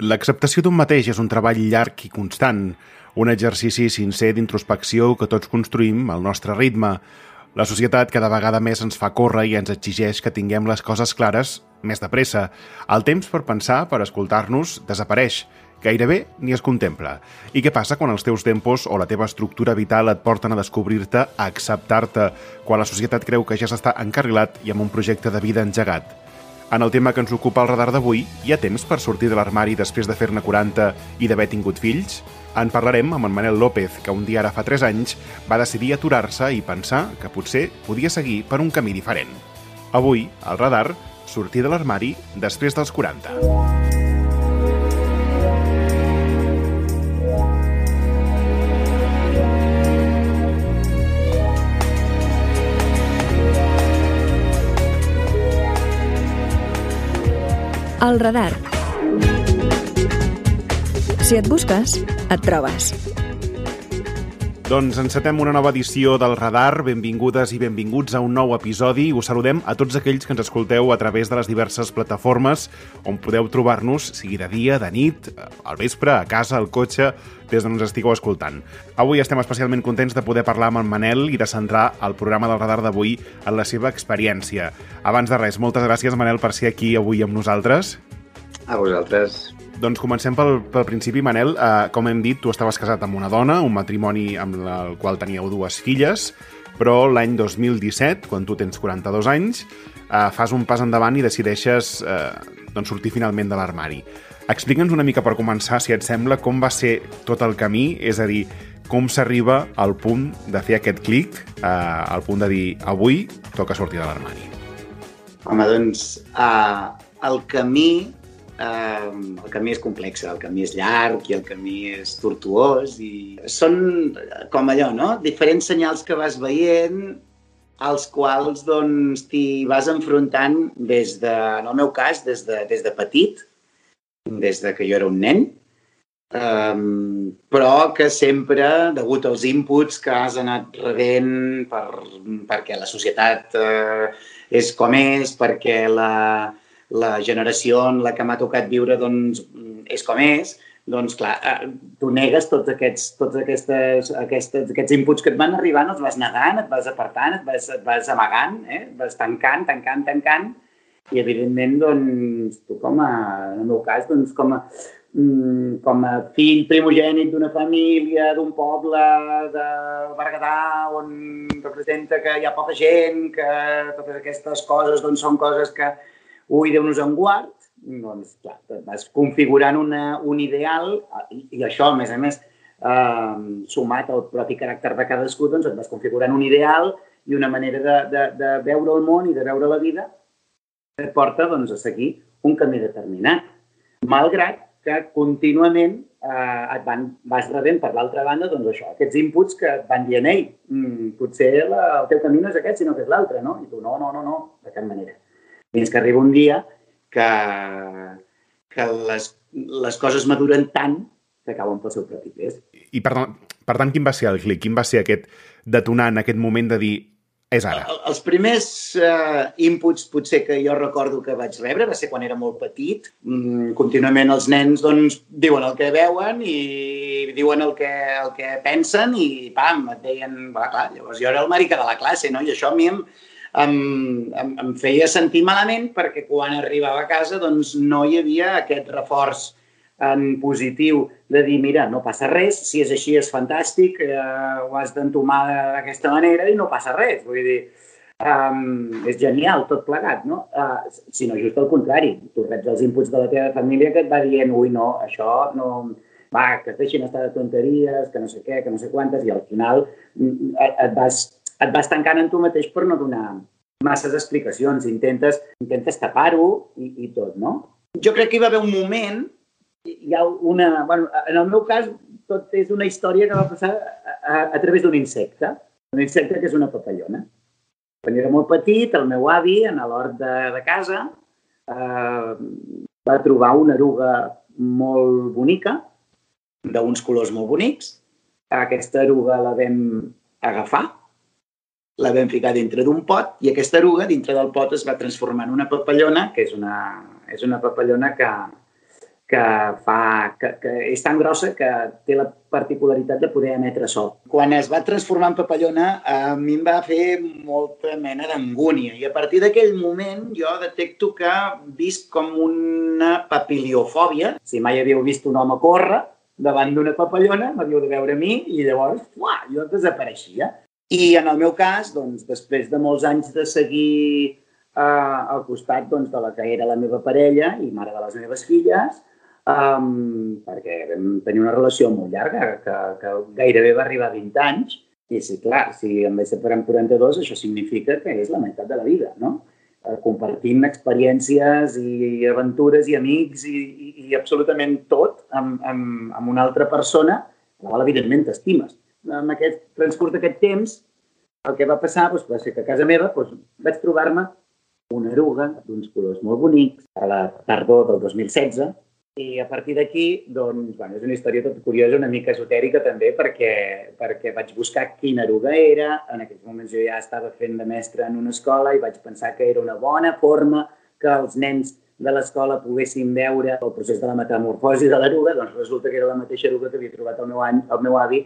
L'acceptació d'un mateix és un treball llarg i constant, un exercici sincer d'introspecció que tots construïm al nostre ritme. La societat cada vegada més ens fa córrer i ens exigeix que tinguem les coses clares més de pressa. El temps per pensar, per escoltar-nos, desapareix. Gairebé ni es contempla. I què passa quan els teus tempos o la teva estructura vital et porten a descobrir-te, a acceptar-te, quan la societat creu que ja s'està encarrilat i amb un projecte de vida engegat? En el tema que ens ocupa el radar d'avui, hi ha temps per sortir de l'armari després de fer-ne 40 i d'haver tingut fills? En parlarem amb en Manel López, que un dia ara fa 3 anys va decidir aturar-se i pensar que potser podia seguir per un camí diferent. Avui, al radar, sortir de l'armari després dels 40. El radar. Si et busques, et trobes. Doncs encetem una nova edició del Radar. Benvingudes i benvinguts a un nou episodi. Us saludem a tots aquells que ens escolteu a través de les diverses plataformes on podeu trobar-nos, sigui de dia, de nit, al vespre, a casa, al cotxe, des d'on ens estigueu escoltant. Avui estem especialment contents de poder parlar amb en Manel i de centrar el programa del Radar d'avui en la seva experiència. Abans de res, moltes gràcies, Manel, per ser aquí avui amb nosaltres. A vosaltres. Doncs comencem pel, pel principi, Manel. Uh, com hem dit, tu estaves casat amb una dona, un matrimoni amb el qual teníeu dues filles, però l'any 2017, quan tu tens 42 anys, uh, fas un pas endavant i decideixes uh, doncs sortir finalment de l'armari. Explica'ns una mica per començar, si et sembla, com va ser tot el camí, és a dir, com s'arriba al punt de fer aquest clic, uh, al punt de dir avui toca sortir de l'armari. Home, doncs, uh, el camí eh, el camí és complex, el camí és llarg i el camí és tortuós i són com allò, no? Diferents senyals que vas veient als quals doncs t'hi vas enfrontant des de, en el meu cas, des de, des de petit, des de que jo era un nen, um, però que sempre, degut als inputs que has anat rebent per, perquè la societat uh, és com és, perquè la, la generació en la que m'ha tocat viure doncs, és com és, doncs clar, eh, tu negues tots aquests, tots aquestes, aquestes, aquests inputs que et van arribant, els vas negant, et vas apartant, et vas, et vas amagant, eh? et vas tancant, tancant, tancant, i evidentment, doncs, tu com a, en el meu cas, doncs, com a, mm, com a fill primogènit d'una família, d'un poble de Berguedà, on representa que hi ha poca gent, que totes aquestes coses doncs, són coses que, ui, Déu nos en guard, doncs, clar, vas configurant una, un ideal i, i això, a més a més, eh, sumat al propi caràcter de cadascú, doncs et vas configurant un ideal i una manera de, de, de veure el món i de veure la vida que et porta doncs, a seguir un camí determinat. Malgrat que contínuament eh, et van, vas rebent per l'altra banda doncs això, aquests inputs que et van dient ei, mm, potser la, el teu camí no és aquest, sinó que és l'altre, no? I tu, no, no, no, no, de cap manera. Fins que arriba un dia que, que les, les coses maduren tant que cauen pel seu propi pes. I per, per tant, quin va ser el clic? Quin va ser aquest detonant, aquest moment de dir és ara? El, els primers uh, inputs potser que jo recordo que vaig rebre va ser quan era molt petit. Mm, contínuament els nens doncs, diuen el que veuen i diuen el que, el que pensen i pam, et deien... Va, clar, llavors jo era el marica de la classe, no? I això a mi em, em, em, em feia sentir malament perquè quan arribava a casa doncs, no hi havia aquest reforç en positiu de dir, mira, no passa res, si és així és fantàstic, eh, ho has d'entomar d'aquesta manera i no passa res. Vull dir, um, és genial tot plegat, no? Uh, sinó just al contrari, tu reps els inputs de la teva família que et va dient, ui, no, això no... Va, que es deixin estar de tonteries, que no sé què, que no sé quantes, i al final mm, et vas et vas tancant en tu mateix per no donar masses explicacions, intentes, intentes tapar-ho i, i tot, no? Jo crec que hi va haver un moment, hi ha una... Bueno, en el meu cas, tot és una història que va passar a, a, a través d'un insecte, un insecte que és una papallona. Quan era molt petit, el meu avi, en l'hort de, de casa, eh, va trobar una eruga molt bonica, d'uns colors molt bonics. Aquesta eruga la vam agafar la vam ficar dintre d'un pot i aquesta eruga dintre del pot es va transformar en una papallona, que és una, és una papallona que, que, fa, que, que és tan grossa que té la particularitat de poder emetre so. Quan es va transformar en papallona, a mi em va fer molta mena d'angúnia i a partir d'aquell moment jo detecto que visc com una papiliofòbia. Si mai havíeu vist un home córrer davant d'una papallona, m'havíeu de veure a mi i llavors uah, jo desapareixia. I en el meu cas, doncs, després de molts anys de seguir eh, al costat doncs, de la que era la meva parella i mare de les meves filles, um, perquè vam tenir una relació molt llarga, que, que gairebé va arribar a 20 anys, i sí, clar, si em vaig separar amb 42, això significa que és la meitat de la vida, no? Eh, compartint experiències i aventures i amics i, i, i absolutament tot amb, amb, amb una altra persona, la qual evidentment t'estimes. En aquest transcurs d'aquest temps, el que va passar doncs, va ser que a casa meva doncs, vaig trobar-me una eruga d'uns colors molt bonics a la tardor del 2016 i a partir d'aquí, doncs, bueno, és una història tot curiosa, una mica esotèrica també, perquè, perquè vaig buscar quina eruga era. En aquells moments jo ja estava fent de mestre en una escola i vaig pensar que era una bona forma que els nens de l'escola poguessin veure el procés de la metamorfosi de l'eruga, doncs resulta que era la mateixa eruga que havia trobat el meu, any, el meu avi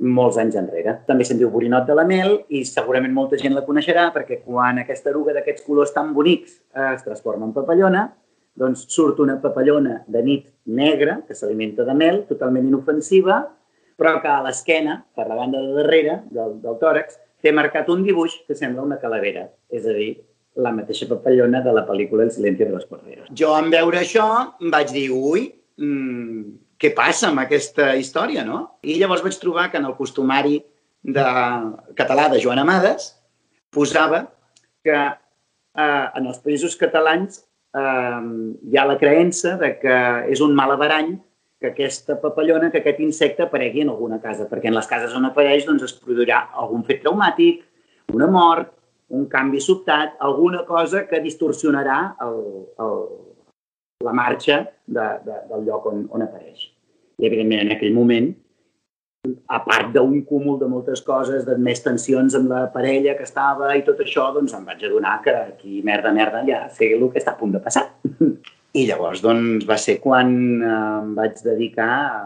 molts anys enrere. També se'n diu borinot de la mel i segurament molta gent la coneixerà perquè quan aquesta eruga d'aquests colors tan bonics es transforma en papallona, doncs surt una papallona de nit negra que s'alimenta de mel, totalment inofensiva, però que a l'esquena, per la banda de darrere del, del tòrax, té marcat un dibuix que sembla una calavera, és a dir, la mateixa papallona de la pel·lícula El silenci de los corderos. Jo, en veure això, vaig dir, ui, mmm, què passa amb aquesta història, no? I llavors vaig trobar que en el costumari de català de Joan Amades posava que eh, en els països catalans eh, hi ha la creença de que és un mal averany que aquesta papallona, que aquest insecte aparegui en alguna casa, perquè en les cases on apareix doncs, es produirà algun fet traumàtic, una mort, un canvi sobtat, alguna cosa que distorsionarà el, el, la marxa de, de, del lloc on, on apareix. I, evidentment, en aquell moment, a part d'un cúmul de moltes coses, de més tensions amb la parella que estava i tot això, doncs em vaig adonar que aquí, merda, merda, ja sé el que està a punt de passar. I llavors, doncs, va ser quan eh, em vaig dedicar a,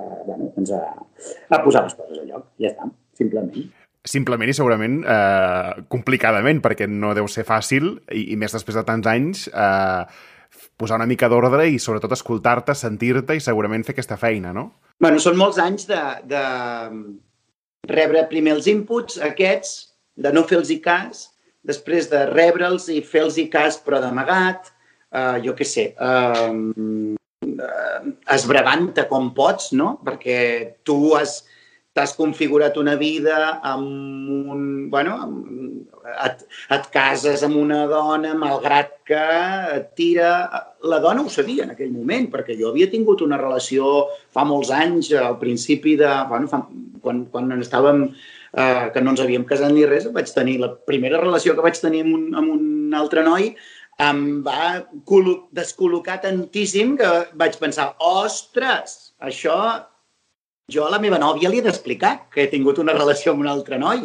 a, bueno, doncs a, a posar les coses a lloc. Ja està, simplement simplement i segurament eh, complicadament, perquè no deu ser fàcil, i, i més després de tants anys, eh, posar una mica d'ordre i sobretot escoltar-te, sentir-te i segurament fer aquesta feina, no? Bueno, són molts anys de, de rebre primer els inputs, aquests, de no fer-los cas, després de rebre'ls i fer-los cas però d'amagat, uh, jo què sé, uh, esbravant-te com pots, no? Perquè tu has, t'has configurat una vida amb un... Bueno, amb, et, et cases amb una dona, malgrat que et tira... La dona ho sabia en aquell moment, perquè jo havia tingut una relació fa molts anys, al principi de... Bueno, fa, quan, quan estàvem... Eh, que no ens havíem casat ni res, vaig tenir la primera relació que vaig tenir amb un, amb un altre noi em va descol·locar tantíssim que vaig pensar, ostres, això jo a la meva nòvia li he d'explicar que he tingut una relació amb un altre noi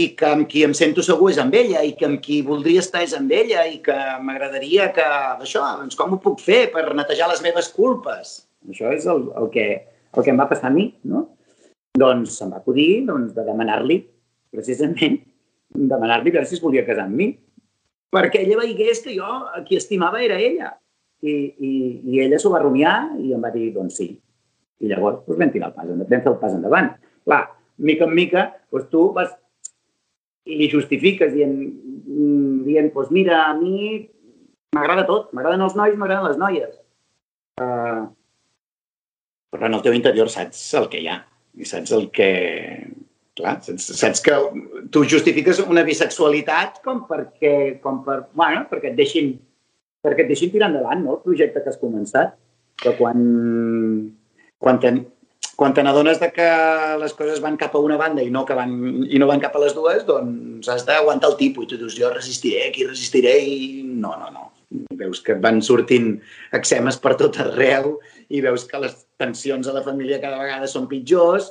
i que amb qui em sento segur és amb ella i que amb qui voldria estar és amb ella i que m'agradaria que... Això, doncs com ho puc fer per netejar les meves culpes? Això és el, el, que, el que em va passar a mi, no? Doncs em va acudir doncs, de demanar-li, precisament, demanar-li veure si es volia casar amb mi. Perquè ella veigués que jo qui estimava era ella. I, i, i ella s'ho va rumiar i em va dir, doncs sí, i llavors doncs, vam tirar el pas, vam fer el pas endavant. Clar, mica en mica, doncs, tu vas i li justifiques dient, dient doncs mira, a mi m'agrada tot, m'agraden els nois, m'agraden les noies. Uh, però en el teu interior saps el que hi ha i saps el que... Clar, saps, saps que tu justifiques una bisexualitat com perquè, com per, bueno, perquè et deixin perquè et deixin tirar endavant no, el projecte que has començat. Però quan, quan te, quan te n'adones que les coses van cap a una banda i no, que van, i no van cap a les dues, doncs has d'aguantar el tipus i tu dius, jo resistiré, aquí resistiré i no, no, no. Veus que van sortint eczemes per tot arreu i veus que les tensions a la família cada vegada són pitjors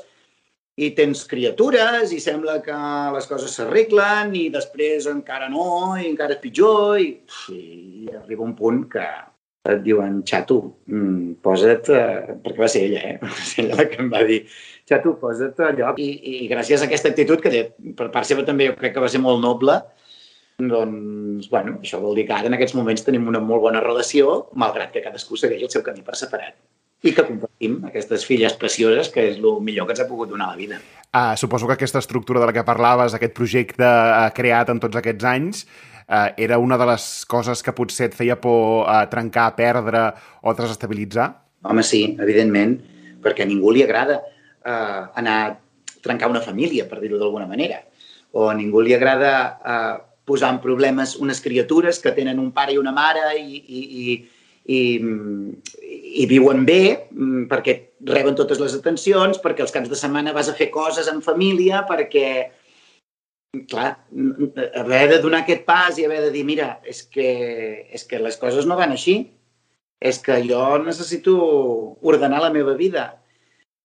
i tens criatures i sembla que les coses s'arreglen i després encara no i encara és pitjor i, i arriba un punt que, et diuen, xato, mm, posa't... Eh, perquè va ser ella, eh? Va ser ella la que em va dir, xato, posa't a lloc. I, I gràcies a aquesta actitud, que per part seva també jo crec que va ser molt noble, doncs, bueno, això vol dir que ara en aquests moments tenim una molt bona relació, malgrat que cadascú segueix el seu camí per separat i que compartim aquestes filles precioses, que és el millor que ens ha pogut donar la vida. Uh, suposo que aquesta estructura de la que parlaves, aquest projecte uh, creat en tots aquests anys, uh, era una de les coses que potser et feia por uh, trencar, perdre o desestabilitzar? Home, sí, evidentment, perquè a ningú li agrada uh, anar a trencar una família, per dir-ho d'alguna manera, o a ningú li agrada uh, posar en problemes unes criatures que tenen un pare i una mare i, i, i, i, i viuen bé mm, perquè reben totes les atencions, perquè els caps de setmana vas a fer coses en família, perquè, clar, haver de donar aquest pas i haver de dir, mira, és que, és que les coses no van així, és que jo necessito ordenar la meva vida.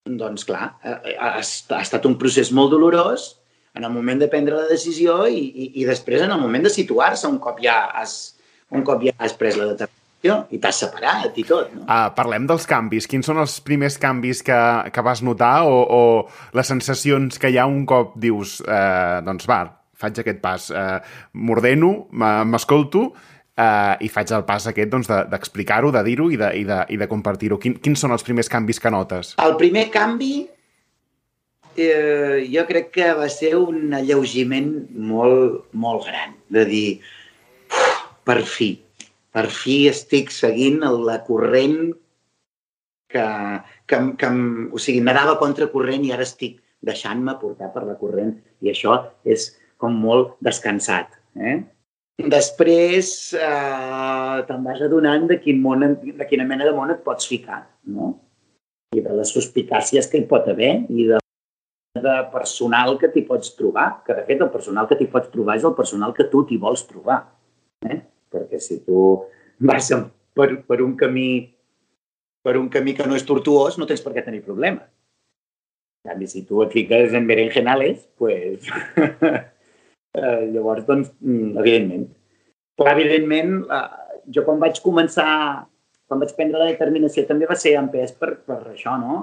Doncs, clar, ha, ha estat un procés molt dolorós, en el moment de prendre la decisió i, i, i després en el moment de situar-se un cop ja has, un cop ja has pres la determinació i t'has separat i tot. No? Uh, parlem dels canvis. Quins són els primers canvis que, que vas notar o, o les sensacions que hi ha un cop dius, uh, doncs va, faig aquest pas, uh, m'ordeno, m'escolto, uh, i faig el pas aquest doncs, d'explicar-ho, de, de dir-ho i de, i de, i de compartir-ho. Quin, quins són els primers canvis que notes? El primer canvi eh, jo crec que va ser un alleugiment molt, molt gran, de dir, per fi, per fi estic seguint la corrent que, que, que o sigui, nadava contra corrent i ara estic deixant-me portar per la corrent i això és com molt descansat. Eh? Després eh, te'n vas adonant de, quin món, de quina mena de món et pots ficar, no? I de les suspicàcies que hi pot haver i de de personal que t'hi pots trobar, que de fet el personal que t'hi pots trobar és el personal que tu t'hi vols trobar. Eh? Perquè si tu vas per, per, un camí per un camí que no és tortuós, no tens per què tenir problemes. En canvi, si tu et fiques en berenjenales, pues, eh, llavors, doncs, mm, evidentment. Però, evidentment, eh, jo quan vaig començar, quan vaig prendre la determinació, també va ser empès per, per això, no?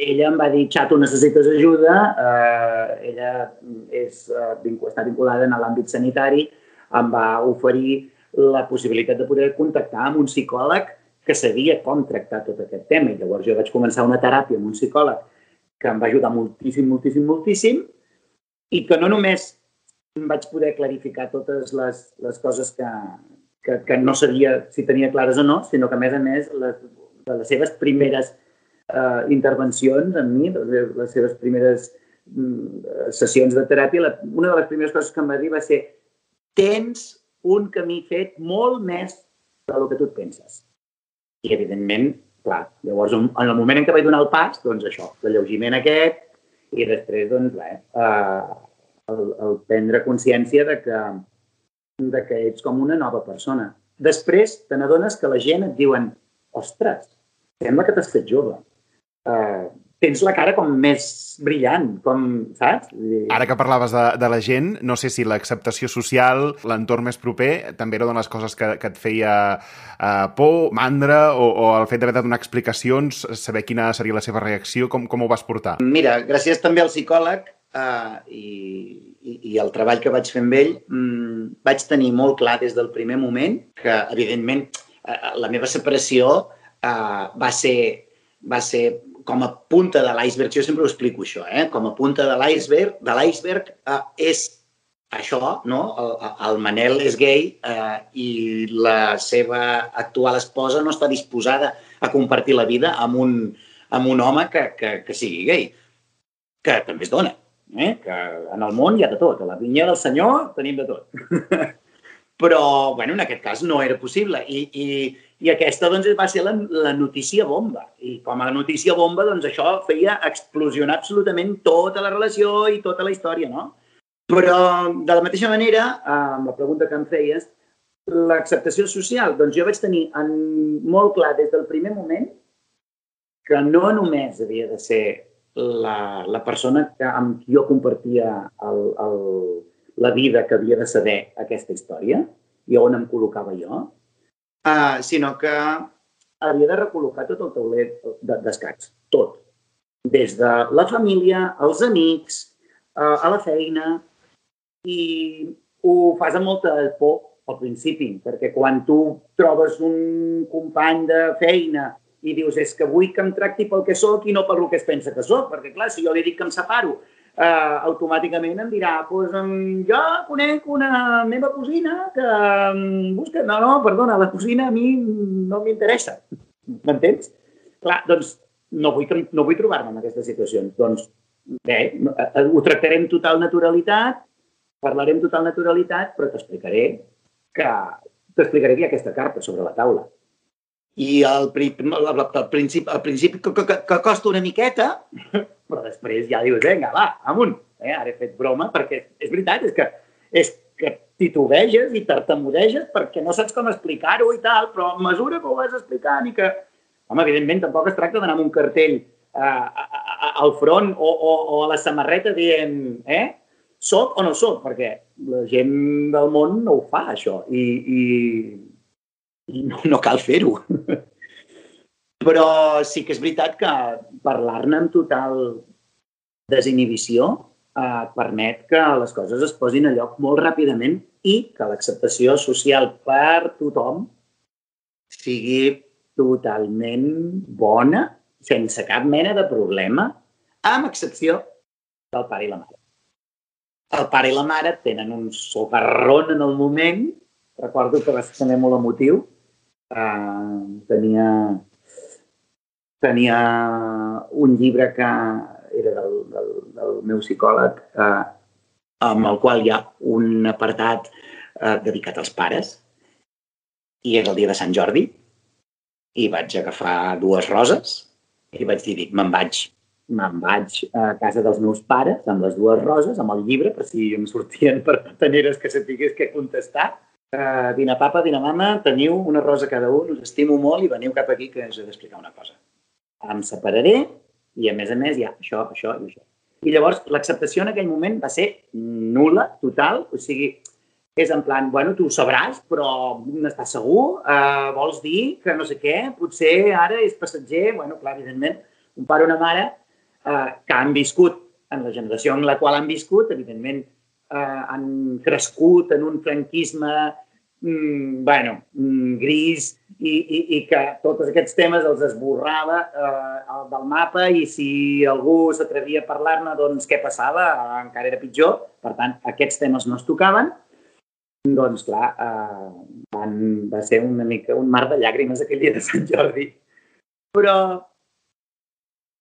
ella em va dir, xato, necessites ajuda, eh, ella és, eh, està vinculada en l'àmbit sanitari, em va oferir la possibilitat de poder contactar amb un psicòleg que sabia com tractar tot aquest tema. I llavors jo vaig començar una teràpia amb un psicòleg que em va ajudar moltíssim, moltíssim, moltíssim i que no només vaig poder clarificar totes les, les coses que, que, que no sabia si tenia clares o no, sinó que, a més a més, les, de les seves primeres eh, intervencions amb mi, les, les seves primeres mm, sessions de teràpia, la, una de les primeres coses que em va dir va ser tens un camí fet molt més del que tu et penses. I, evidentment, clar, llavors, en el moment en què vaig donar el pas, doncs això, l'alleugiment aquest, i després, doncs, bé, eh, el, el prendre consciència de que, de que ets com una nova persona. Després, te n'adones que la gent et diuen ostres, sembla que t'has fet jove eh, tens la cara com més brillant, com, saps? Ara que parlaves de, de la gent, no sé si l'acceptació social, l'entorn més proper, també era una de les coses que, que et feia uh, por, mandra, o, o el fet d'haver de donar explicacions, saber quina seria la seva reacció, com, com ho vas portar? Mira, gràcies també al psicòleg uh, i, i, i el treball que vaig fer amb ell, um, vaig tenir molt clar des del primer moment que, evidentment, uh, la meva separació uh, va ser va ser com a punta de l'iceberg, jo sempre ho explico això, eh? com a punta de l'iceberg, de l'iceberg eh, és això, no? El, el Manel és gay eh, i la seva actual esposa no està disposada a compartir la vida amb un, amb un home que, que, que sigui gay, que també es dona, eh? que en el món hi ha de tot, a la vinya del senyor tenim de tot. Però, bueno, en aquest cas no era possible i, i, i aquesta doncs, va ser la, la notícia bomba. I com a notícia bomba, doncs, això feia explosionar absolutament tota la relació i tota la història, no? Però, de la mateixa manera, amb la pregunta que em feies, l'acceptació social, doncs jo vaig tenir en, molt clar des del primer moment que no només havia de ser la, la persona que, amb qui jo compartia el, el, la vida que havia de saber aquesta història i on em col·locava jo, uh, sinó que havia de recol·locar tot el tauler d'escacs, tot. Des de la família, els amics, uh, a la feina, i ho fas amb molta por al principi, perquè quan tu trobes un company de feina i dius és que vull que em tracti pel que sóc i no per el que es pensa que sóc, perquè clar, si jo li dic que em separo, eh, automàticament em dirà pues, um, jo conec una meva cosina que um, busca... No, no, perdona, la cosina a mi no m'interessa. M'entens? Clar, doncs no vull, no vull trobar-me en aquestes situacions. Doncs bé, eh, ho tractarem total naturalitat, parlarem total naturalitat, però t'explicaré que t'explicaré que hi ha aquesta carta sobre la taula. I al, principi, al principi que, que, que costa una miqueta, però després ja dius, vinga, va, amunt. Eh, ara he fet broma perquè és veritat, és que, és que titubeges i tartamudeges perquè no saps com explicar-ho i tal, però a mesura que ho vas explicant i que... Home, evidentment, tampoc es tracta d'anar amb un cartell eh, a, a, al front o, o, o a la samarreta dient, eh, soc o no soc, perquè la gent del món no ho fa, això, i, i no, no cal fer-ho. Però sí que és veritat que parlar-ne amb total desinhibició eh, permet que les coses es posin a lloc molt ràpidament i que l'acceptació social per tothom sigui totalment bona, sense cap mena de problema, amb excepció del pare i la mare. El pare i la mare tenen un socarrón en el moment, recordo que va ser molt emotiu, uh, tenia tenia un llibre que era del, del, del meu psicòleg, eh, amb el qual hi ha un apartat eh, dedicat als pares, i és el dia de Sant Jordi, i vaig agafar dues roses i vaig dir, dic, me'n vaig, me'n vaig a casa dels meus pares amb les dues roses, amb el llibre, per si em sortien per taneres que sapigués què contestar. Uh, vine papa, vine mama, teniu una rosa cada un, us estimo molt i veniu cap aquí que us he d'explicar una cosa em separaré i, a més a més, ha això, això i això. I llavors, l'acceptació en aquell moment va ser nula, total, o sigui, és en plan, bueno, tu ho sabràs, però n'estàs segur? Uh, vols dir que no sé què? Potser ara és passatger? Bueno, clar, evidentment, un pare o una mare uh, que han viscut en la generació en la qual han viscut, evidentment, uh, han crescut en un franquisme mm, bueno, mm, gris i, i, i que tots aquests temes els esborrava eh, del mapa i si algú s'atrevia a parlar-ne, doncs què passava? Encara era pitjor. Per tant, aquests temes no es tocaven. Doncs, clar, eh, van, va ser una mica un mar de llàgrimes aquell dia de Sant Jordi. Però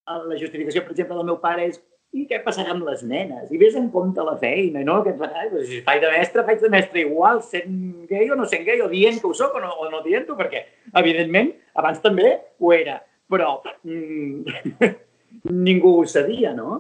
la justificació, per exemple, del meu pare és i què passarà amb les nenes? I vés en compte la feina, no? Farà? Pues, si faig de mestre, faig de mestre igual, sent gay o no sent gay, o dient que ho soc o no, o no dient-ho, perquè, evidentment, abans també ho era, però mm, ningú ho sabia, no?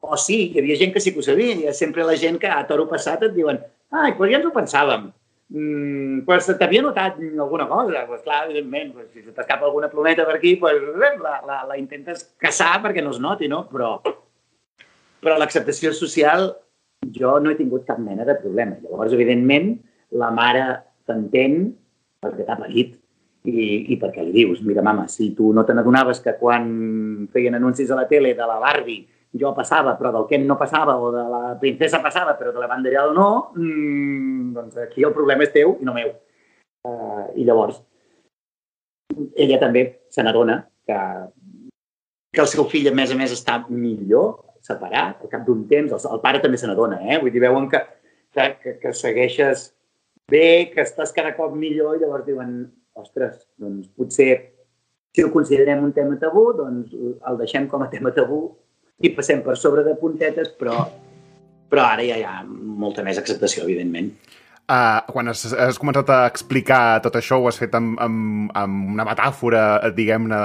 O sí, hi havia gent que sí que ho sabia, ha sempre la gent que a toro passat et diuen ai, pues ja ens ho pensàvem, mm, pues t'havia notat alguna cosa, pues clar, evidentment, pues, si t'escapa alguna plometa per aquí, pues, la, la, la intentes caçar perquè no es noti, no? Però però l'acceptació social jo no he tingut cap mena de problema. Llavors, evidentment, la mare t'entén perquè t'ha parit i, i perquè li dius, mira, mama, si tu no te n'adonaves que quan feien anuncis a la tele de la Barbie jo passava, però del Ken no passava, o de la princesa passava, però de la banderada no, mmm, doncs aquí el problema és teu i no meu. Uh, I llavors, ella també se n'adona que, que el seu fill, a més a més, està millor, separat, al cap d'un temps, el, el pare també se n'adona, eh? Vull dir, veuen que, que, que, que segueixes bé, que estàs cada cop millor i llavors diuen, ostres, doncs potser si ho considerem un tema tabú, doncs el deixem com a tema tabú i passem per sobre de puntetes, però, però ara ja hi ha molta més acceptació, evidentment. Uh, quan has, has començat a explicar tot això, ho has fet amb, amb, amb una metàfora, diguem-ne,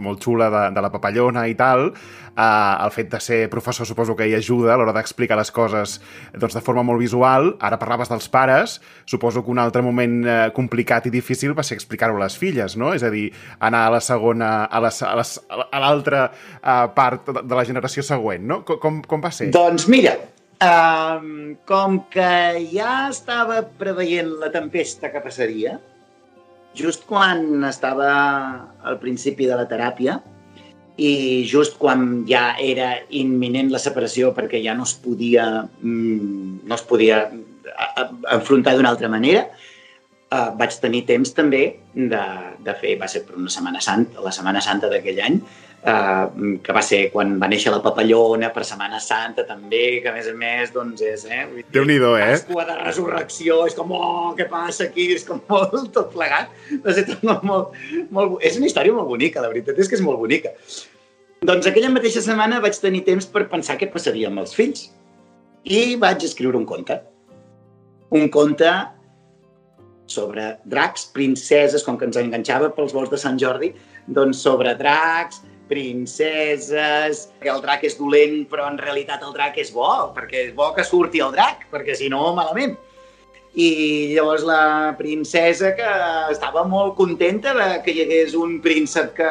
molt xula de, de la papallona i tal. Uh, el fet de ser professor suposo que hi ajuda a l'hora d'explicar les coses doncs, de forma molt visual. Ara parlaves dels pares, suposo que un altre moment uh, complicat i difícil va ser explicar-ho a les filles, no? És a dir, anar a la segona, a l'altra uh, part de la generació següent, no? Com, com va ser? Doncs mira, Um, com que ja estava preveient la tempesta que passaria, just quan estava al principi de la teràpia i just quan ja era imminent la separació perquè ja no es podia, mm, no es podia enfrontar d'una altra manera, uh, vaig tenir temps també de, de fer, va ser per una Setmana Santa, la Setmana Santa d'aquell any, uh, que va ser quan va néixer la papallona, per Setmana Santa també, que a més a més, doncs és, eh? Déu-n'hi-do, eh? Pasqua de resurrecció, és com, oh, què passa aquí? És com molt tot plegat. Va ser tot molt, molt, molt... És una història molt bonica, la veritat és que és molt bonica. Doncs aquella mateixa setmana vaig tenir temps per pensar què passaria amb els fills. I vaig escriure un conte. Un conte sobre dracs, princeses, com que ens enganxava pels vols de Sant Jordi, doncs sobre dracs, princeses, que el drac és dolent, però en realitat el drac és bo, perquè és bo que surti el drac, perquè si no, malament. I llavors la princesa que estava molt contenta de que hi hagués un príncep que...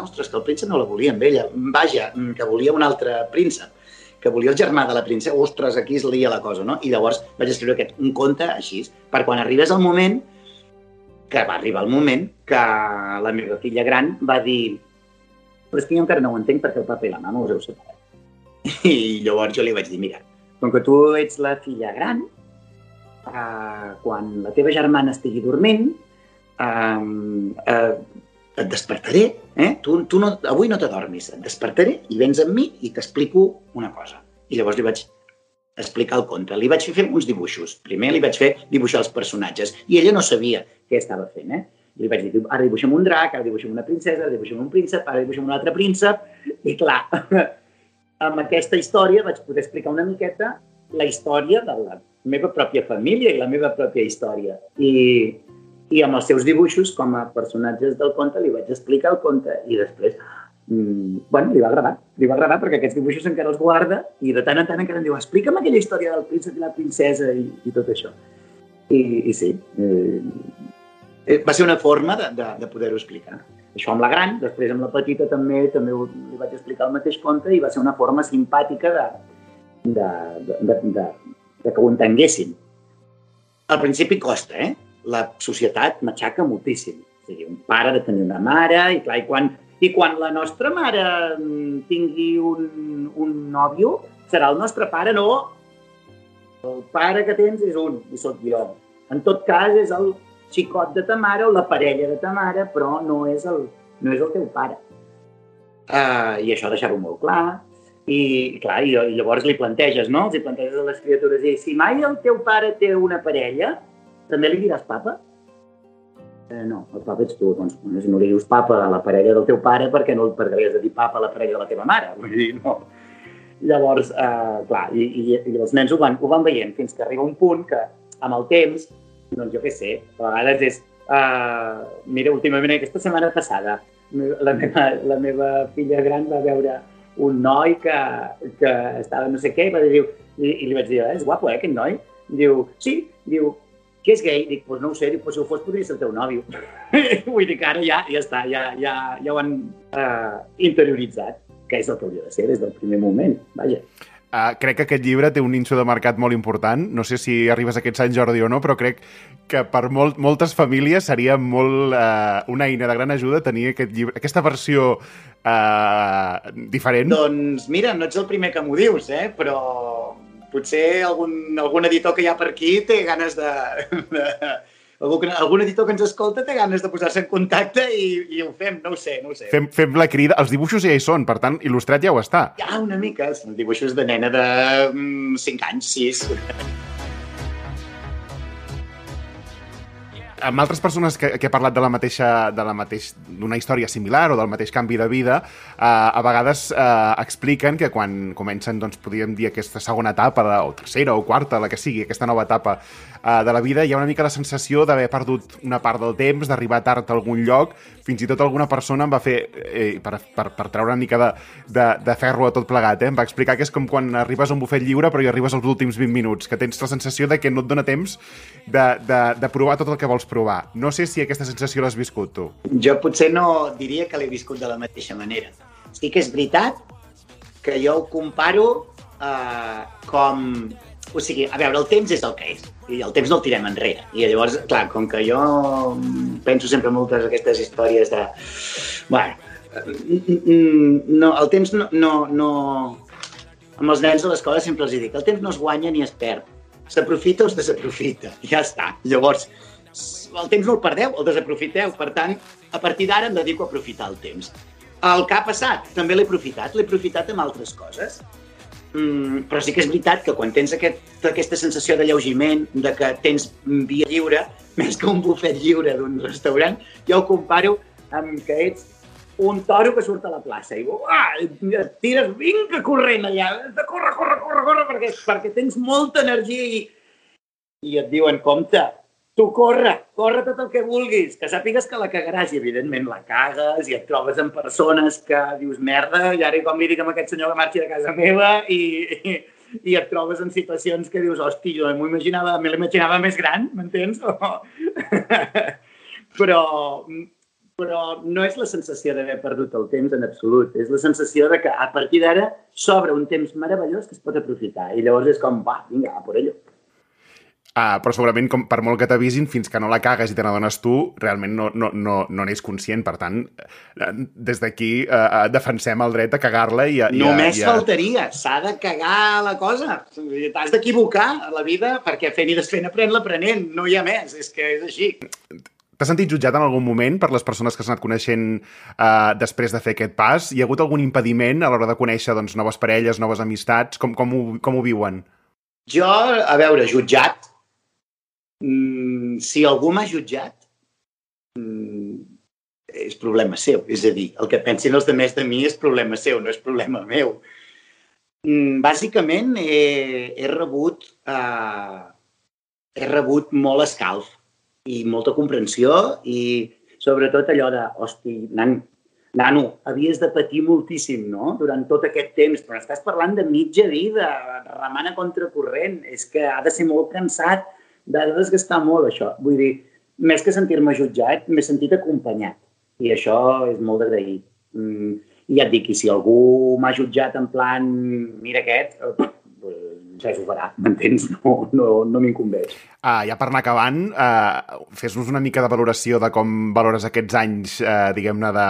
Ostres, que el príncep no la volia amb ella. Vaja, que volia un altre príncep que volia el germà de la princesa, ostres, aquí es lia la cosa, no? I llavors vaig escriure aquest, un conte així, per quan arribés el moment, que va arribar el moment, que la meva filla gran va dir però és que jo encara no ho entenc perquè el papa i la mama us heu separat. I llavors jo li vaig dir, mira, com que tu ets la filla gran, eh, quan la teva germana estigui dormint, eh, eh, et despertaré, eh? Tu, tu no, avui no t'adormis, et despertaré i vens amb mi i t'explico una cosa. I llavors li vaig explicar el conte. Li vaig fer uns dibuixos. Primer li vaig fer dibuixar els personatges i ella no sabia què estava fent, eh? Li vaig dir, ara dibuixem un drac, ara dibuixem una princesa, ara dibuixem un príncep, ara dibuixem un altre príncep, i clar, amb aquesta història vaig poder explicar una miqueta la història de la meva pròpia família i la meva pròpia història. I, i amb els seus dibuixos com a personatges del conte li vaig explicar el conte i després mm, bueno, li va agradar, li va agradar perquè aquests dibuixos encara els guarda i de tant en tant encara em diu explica'm aquella història del príncep i la princesa i, i tot això. I, i sí, eh, va ser una forma de, de, de poder-ho explicar. Això amb la gran, després amb la petita també també li vaig explicar el mateix conte i va ser una forma simpàtica de, de, de, de, de, de que ho entenguessin. Al principi costa, eh? la societat m'aixaca moltíssim. O sigui, un pare de tenir una mare, i clar, i quan, i quan la nostra mare mm, tingui un, un nòvio, serà el nostre pare, no. El pare que tens és un, i sóc jo. En tot cas, és el xicot de ta mare o la parella de ta mare, però no és el, no és el teu pare. Uh, I això deixar-ho molt clar. I, clar, i, i llavors li planteges, no? Els hi planteges a les criatures i si mai el teu pare té una parella, també li diràs papa? Eh, no, el papa ets tu. Doncs si no li dius papa a la parella del teu pare, perquè no perquè li has de dir papa a la parella de la teva mare? Vull dir, no. Llavors, eh, clar, i, i, i els nens ho van, ho van veient fins que arriba un punt que, amb el temps, doncs jo què sé, a vegades és... Uh, mira, últimament, aquesta setmana passada, la meva, la meva filla gran va veure un noi que, que estava no sé què i, va dir, i, i li vaig dir, eh, és guapo, eh, aquest noi? Diu, sí, diu, que és gay? Dic, pues no ho sé, dic, pues si ho fos podria ser el teu nòvio. Vull dir que ara ja, ja està, ja, ja, ja ho han uh, interioritzat, que és el que hauria de ser des del primer moment, vaja. Uh, crec que aquest llibre té un ninxo de mercat molt important. No sé si arribes a aquest Sant Jordi o no, però crec que per molt, moltes famílies seria molt uh, una eina de gran ajuda tenir aquest llibre, aquesta versió uh, diferent. Doncs mira, no ets el primer que m'ho dius, eh? però potser algun, algun editor que hi ha per aquí té ganes de... de algú, algun editor que ens escolta té ganes de posar-se en contacte i, i ho fem, no ho sé, no ho sé. Fem, fem la crida, els dibuixos ja hi són, per tant, il·lustrat ja ho està. Ja, una mica, són dibuixos de nena de mm, 5 anys, 6 amb altres persones que, que he parlat de la mateixa de la mateix d'una història similar o del mateix canvi de vida, eh, a vegades eh, expliquen que quan comencen, doncs, podríem dir, aquesta segona etapa, de, o tercera o quarta, la que sigui, aquesta nova etapa eh, de la vida, hi ha una mica la sensació d'haver perdut una part del temps, d'arribar tard a algun lloc, fins i tot alguna persona em va fer, eh, per, per, per treure una mica de, de, de ferro a tot plegat, eh, em va explicar que és com quan arribes a un bufet lliure però hi arribes als últims 20 minuts, que tens la sensació de que no et dona temps de, de, de provar tot el que vols provar. No sé si aquesta sensació l'has viscut tu. Jo potser no diria que l'he viscut de la mateixa manera. Sí que és veritat que jo ho comparo eh, com o sigui, a veure, el temps és el que és, i el temps no el tirem enrere. I llavors, clar, com que jo penso sempre moltes d'aquestes històries de... Bueno, no, el temps no, no, no... Amb els nens a l'escola sempre els dic, el temps no es guanya ni es perd. S'aprofita o es desaprofita. Ja està. Llavors, el temps no el perdeu, el desaprofiteu. Per tant, a partir d'ara em dedico a aprofitar el temps. El que ha passat, també l'he aprofitat. L'he aprofitat amb altres coses. Mm, però sí que és veritat que quan tens aquest, aquesta sensació de lleugiment, de que tens via lliure, més que un bufet lliure d'un restaurant, jo ho comparo amb que ets un toro que surt a la plaça i uah, et tires, vinga corrent allà, corre, corre, corre, corre, perquè, perquè tens molta energia i, i et diuen, compte, tu corre, corre tot el que vulguis, que sàpigues que la cagaràs i evidentment la cagues i et trobes amb persones que dius merda i ara com li dic a aquest senyor que marxi de casa meva i, i, i et trobes en situacions que dius, hosti, jo m'ho imaginava, me l'imaginava més gran, m'entens? però, però no és la sensació d'haver perdut el temps en absolut, és la sensació de que a partir d'ara s'obre un temps meravellós que es pot aprofitar i llavors és com, va, vinga, a por ello. Uh, però segurament, com, per molt que t'avisin, fins que no la cagues i te n'adones tu, realment no, no, no, no n'és conscient. Per tant, uh, des d'aquí uh, defensem el dret a cagar-la i a... I Només i a... faltaria, s'ha de cagar la cosa. T'has d'equivocar a la vida perquè fent i desfent aprèn l'aprenent, no hi ha més, és que és així. T'has sentit jutjat en algun moment per les persones que s'han anat coneixent uh, després de fer aquest pas? Hi ha hagut algun impediment a l'hora de conèixer doncs, noves parelles, noves amistats? Com, com, ho, com ho viuen? Jo, a veure, jutjat, mm, si algú m'ha jutjat, mm, és problema seu. És a dir, el que pensin els demés de mi és problema seu, no és problema meu. Mm, bàsicament, he, he rebut eh, he rebut molt escalf i molta comprensió i sobretot allò de, hosti, nan, nano, havies de patir moltíssim, no?, durant tot aquest temps, però estàs parlant de mitja vida, remant a contracorrent, és que ha de ser molt cansat de desgastar molt això. Vull dir, més que sentir-me jutjat, m'he sentit acompanyat. I això és molt d'agrair. Mm, I ja et dic, i si algú m'ha jutjat en plan, mira aquest, eh, ja s'ho farà, m'entens? No, no, no m'incumbeix. Uh, ja per anar acabant, uh, fes-nos una mica de valoració de com valores aquests anys, uh, diguem-ne, de,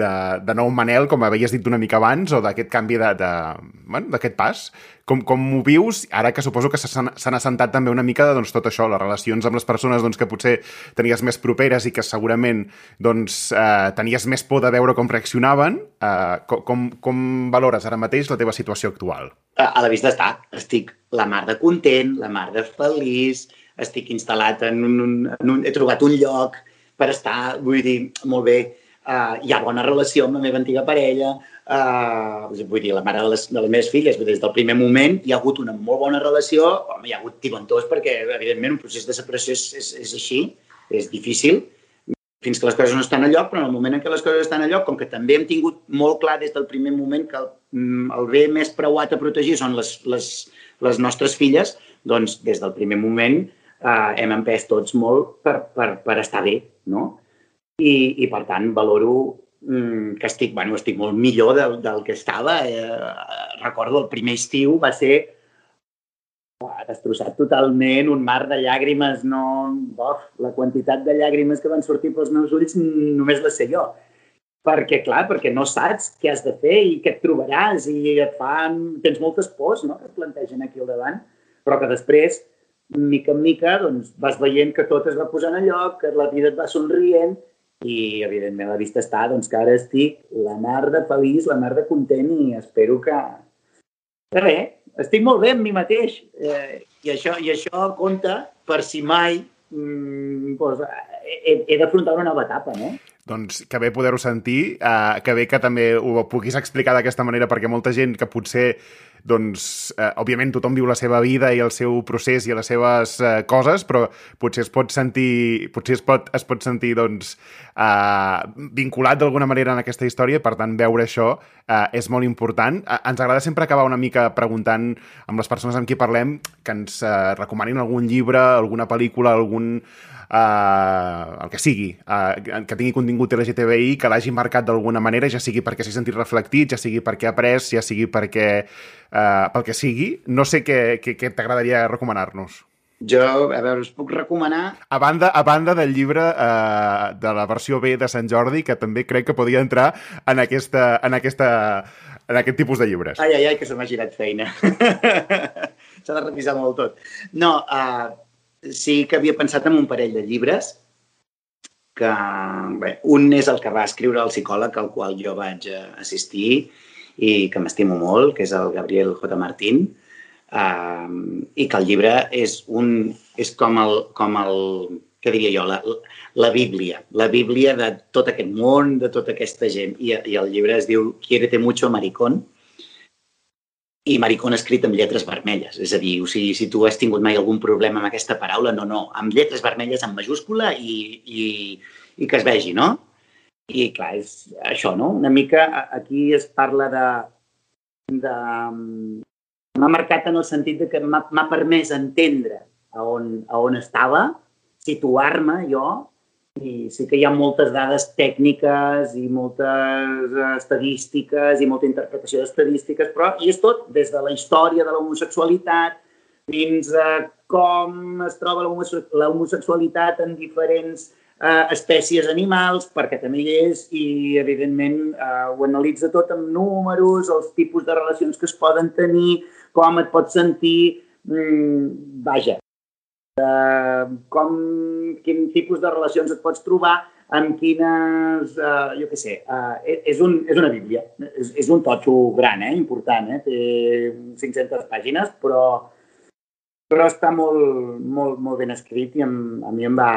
de, de nou Manel, com havies dit una mica abans, o d'aquest canvi d'aquest bueno, pas. Com, com ho vius, ara que suposo que s'han assentat també una mica de doncs, tot això, les relacions amb les persones doncs, que potser tenies més properes i que segurament doncs, uh, tenies més por de veure com reaccionaven, uh, com, com valores ara mateix la teva situació actual? A la vista està. Estic la mar de content, la mar de feliç, estic instal·lat en un, en un... He trobat un lloc per estar, vull dir, molt bé, uh, hi ha bona relació amb la meva antiga parella, uh, vull dir, la mare de les, de les meves filles, des del primer moment hi ha hagut una molt bona relació, home, hi ha hagut tibantós perquè, evidentment, un procés de separació és, és, és així, és difícil, fins que les coses no estan a lloc, però en el moment en què les coses estan a lloc, com que també hem tingut molt clar des del primer moment que el, mm, el bé més preuat a protegir són les, les, les nostres filles, doncs des del primer moment eh, hem empès tots molt per, per, per estar bé, no? I, i per tant, valoro mm, que estic, bueno, estic molt millor del, del que estava. Eh, recordo el primer estiu va ser ha destrossat totalment, un mar de llàgrimes, no... Bof, la quantitat de llàgrimes que van sortir pels meus ulls només la sé jo. Perquè, clar, perquè no saps què has de fer i què et trobaràs i et fan... Tens moltes pors, no?, que et plantegen aquí al davant, però que després mica en mica doncs, vas veient que tot es va posant a lloc, que la vida et va somrient i, evidentment, la vista està doncs, que ara estic la mar de feliç, la mar de content i espero que... Res, estic molt bé amb mi mateix eh, i, això, i això compta per si mai mm, doncs, he, he d'afrontar una nova etapa, no? Doncs que bé poder-ho sentir, eh, que bé que també ho puguis explicar d'aquesta manera perquè molta gent que potser doncs, eh, òbviament tothom viu la seva vida i el seu procés i les seves eh, coses, però potser es pot sentir, potser es pot, es pot sentir doncs, eh, vinculat d'alguna manera en aquesta història, per tant, veure això eh, és molt important. Eh, ens agrada sempre acabar una mica preguntant amb les persones amb qui parlem que ens eh, recomanin algun llibre, alguna pel·lícula, algun uh, el que sigui, uh, que tingui contingut LGTBI, que l'hagi marcat d'alguna manera, ja sigui perquè s'hi sentit reflectit, ja sigui perquè ha après, ja sigui perquè... Uh, pel que sigui. No sé què, què, què t'agradaria recomanar-nos. Jo, a veure, us puc recomanar... A banda, a banda del llibre eh, de la versió B de Sant Jordi, que també crec que podria entrar en, aquesta, en, aquesta, en aquest tipus de llibres. Ai, ai, ai, que se m'ha girat feina. S'ha de revisar molt tot. No, uh, sí que havia pensat en un parell de llibres que, bé, un és el que va escriure el psicòleg al qual jo vaig assistir i que m'estimo molt, que és el Gabriel J. Martín, Uh, I que el llibre és, un, és com, el, com el, què diria jo, la, la Bíblia, la Bíblia de tot aquest món, de tota aquesta gent. I, i el llibre es diu Quiérete mucho, maricón, i maricón escrit amb lletres vermelles. És a dir, o sigui, si tu has tingut mai algun problema amb aquesta paraula, no, no, amb lletres vermelles en majúscula i, i, i que es vegi, no? I clar, és això, no? Una mica aquí es parla de, de, m'ha marcat en el sentit de que m'ha permès entendre a on, a on estava, situar-me jo, i sí que hi ha moltes dades tècniques i moltes estadístiques i molta interpretació d'estadístiques, però i és tot des de la història de l'homosexualitat fins a com es troba l'homosexualitat en diferents eh, espècies animals, perquè també hi és, i evidentment eh, ho analitza tot amb números, els tipus de relacions que es poden tenir, com et pots sentir, mm, vaja, uh, com, quin tipus de relacions et pots trobar, amb quines, uh, jo què sé, uh, és, un, és una bíblia, és, és un totxo gran, eh, important, eh, té 500 pàgines, però, però està molt, molt, molt ben escrit i em, a mi em va,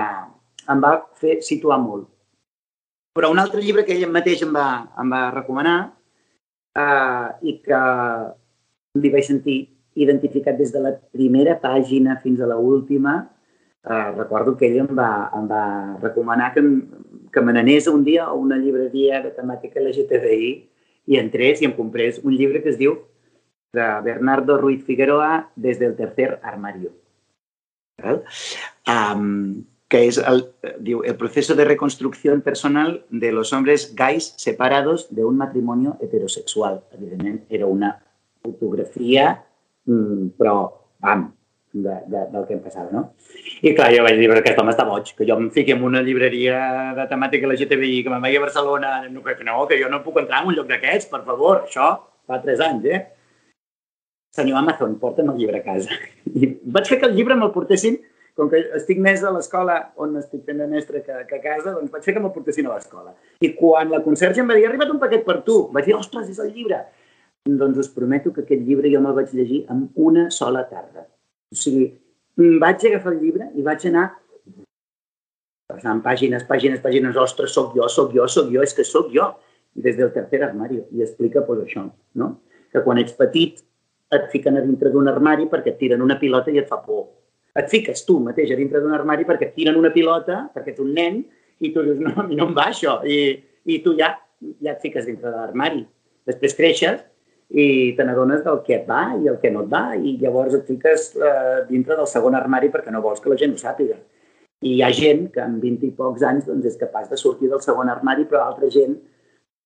em va fer situar molt. Però un altre llibre que ell mateix em va, em va recomanar uh, i que li vaig sentir identificat des de la primera pàgina fins a l'última. Uh, recordo que ell em va, em va recomanar que, que me n'anés un dia a una llibreria de temàtica LGTBI i entrés i em comprés un llibre que es diu de Bernardo Ruiz Figueroa des del tercer armario. Um, que és el, diu, el proceso de reconstrucción personal de los hombres gays separados de un matrimonio heterosexual. Evidentment, era una fotografia, però, vam, de, de, del que em passava, no? I clar, jo vaig dir, però aquest home està boig, que jo em fiqui en una llibreria de temàtica LGTBI, que me'n vagi a Barcelona, no, que no, que jo no puc entrar en un lloc d'aquests, per favor, això fa tres anys, eh? Senyor Amazon, porta'm el llibre a casa. I vaig fer que el llibre me'l portessin, com que estic més a l'escola on estic fent de mestre que, que a casa, doncs vaig fer que me'l portessin a l'escola. I quan la conserge em va dir, ha arribat un paquet per tu, vaig dir, ostres, és el llibre. Doncs us prometo que aquest llibre jo me'l vaig llegir en una sola tarda. O sigui, vaig agafar el llibre i vaig anar passant pàgines, pàgines, pàgines, ostres, sóc jo, sóc jo, sóc jo, és que sóc jo, des del tercer armari. I explica pues, això, no? que quan ets petit et fiquen a dintre d'un armari perquè et tiren una pilota i et fa por. Et fiques tu mateix a dintre d'un armari perquè et tiren una pilota, perquè ets un nen, i tu dius, no, a mi no em va això. I, i tu ja, ja et fiques dintre de l'armari. Després creixes i te n'adones del que et va i el que no et va i llavors et fiques eh, dintre del segon armari perquè no vols que la gent ho sàpiga. I hi ha gent que en 20 i pocs anys doncs, és capaç de sortir del segon armari, però altra gent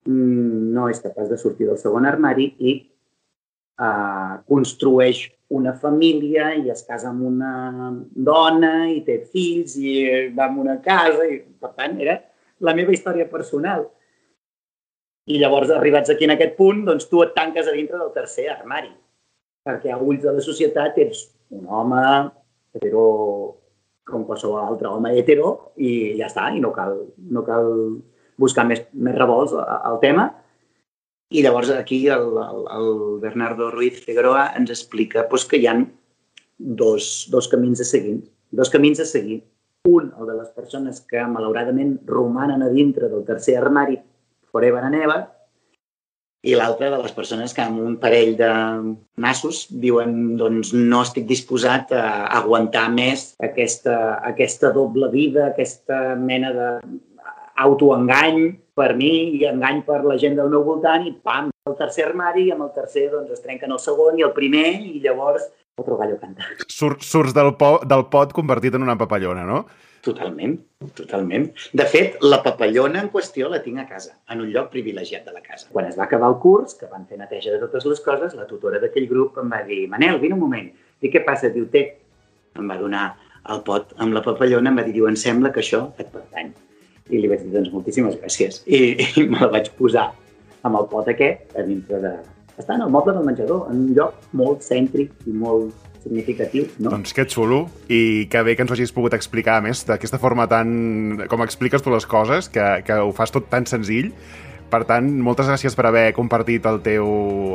mm, no és capaç de sortir del segon armari i eh, construeix una família i es casa amb una dona i té fills i va a una casa i, per tant, era la meva història personal. I llavors, arribats aquí en aquest punt, doncs tu et tanques a dintre del tercer armari. Perquè a ulls de la societat ets un home hetero com qualsevol altre home hetero i ja està, i no cal, no cal buscar més, més revolts al tema. I llavors aquí el, el, el Bernardo Ruiz Figueroa ens explica pues, que hi ha dos, dos camins a seguir. Dos camins a seguir. Un, el de les persones que malauradament romanen a dintre del tercer armari forever and ever, i l'altra de les persones que amb un parell de nassos diuen doncs no estic disposat a aguantar més aquesta, aquesta doble vida, aquesta mena de autoengany per mi i engany per la gent del meu voltant i pam, el tercer armari i amb el tercer doncs es trenquen el segon i el primer i llavors otro gallo canta. Sur, surts del, po, del pot convertit en una papallona, no? Totalment, totalment. De fet, la papallona en qüestió la tinc a casa, en un lloc privilegiat de la casa. Quan es va acabar el curs, que van fer neteja de totes les coses, la tutora d'aquell grup em va dir Manel, vine un moment. Dic, què passa? Diu, té. Em va donar el pot amb la papallona, em va dir, diu, em sembla que això et pertany. I li vaig dir, doncs, moltíssimes gràcies. I, i me la vaig posar amb el pot aquest a dintre de... Està en el moble del menjador, en un lloc molt cèntric i molt significatiu, no? Doncs que xulo, i que bé que ens ho hagis pogut explicar, a més, d'aquesta forma tan... com expliques tu les coses, que, que ho fas tot tan senzill. Per tant, moltes gràcies per haver compartit el teu,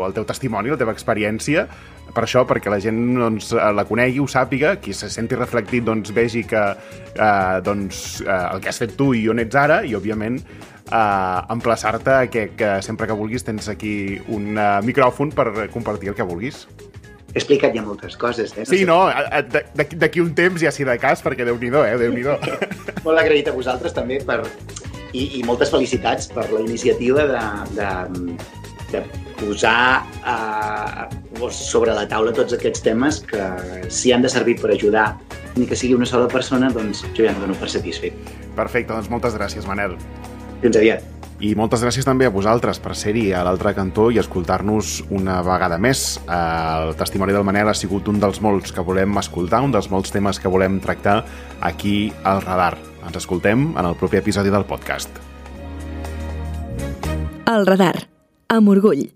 el teu testimoni, la teva experiència, per això, perquè la gent doncs, la conegui, ho sàpiga, qui se senti reflectit doncs, vegi que eh, doncs, eh, el que has fet tu i on ets ara, i òbviament eh, emplaçar-te que, que sempre que vulguis tens aquí un uh, micròfon per compartir el que vulguis. He explicat ja moltes coses, eh? No sí, sé. no, d'aquí un temps ja si de cas, perquè déu-n'hi-do, eh? déu nhi Molt agraït a vosaltres també per... I, i moltes felicitats per la iniciativa de, de, de posar eh, sobre la taula tots aquests temes que si han de servir per ajudar ni que sigui una sola persona, doncs jo ja em dono per satisfet. Perfecte, doncs moltes gràcies, Manel. Fins aviat. I moltes gràcies també a vosaltres per ser-hi a l'altre cantó i escoltar-nos una vegada més. El testimoni del Manel ha sigut un dels molts que volem escoltar, un dels molts temes que volem tractar aquí al Radar. Ens escoltem en el proper episodi del podcast. El Radar, amb orgull.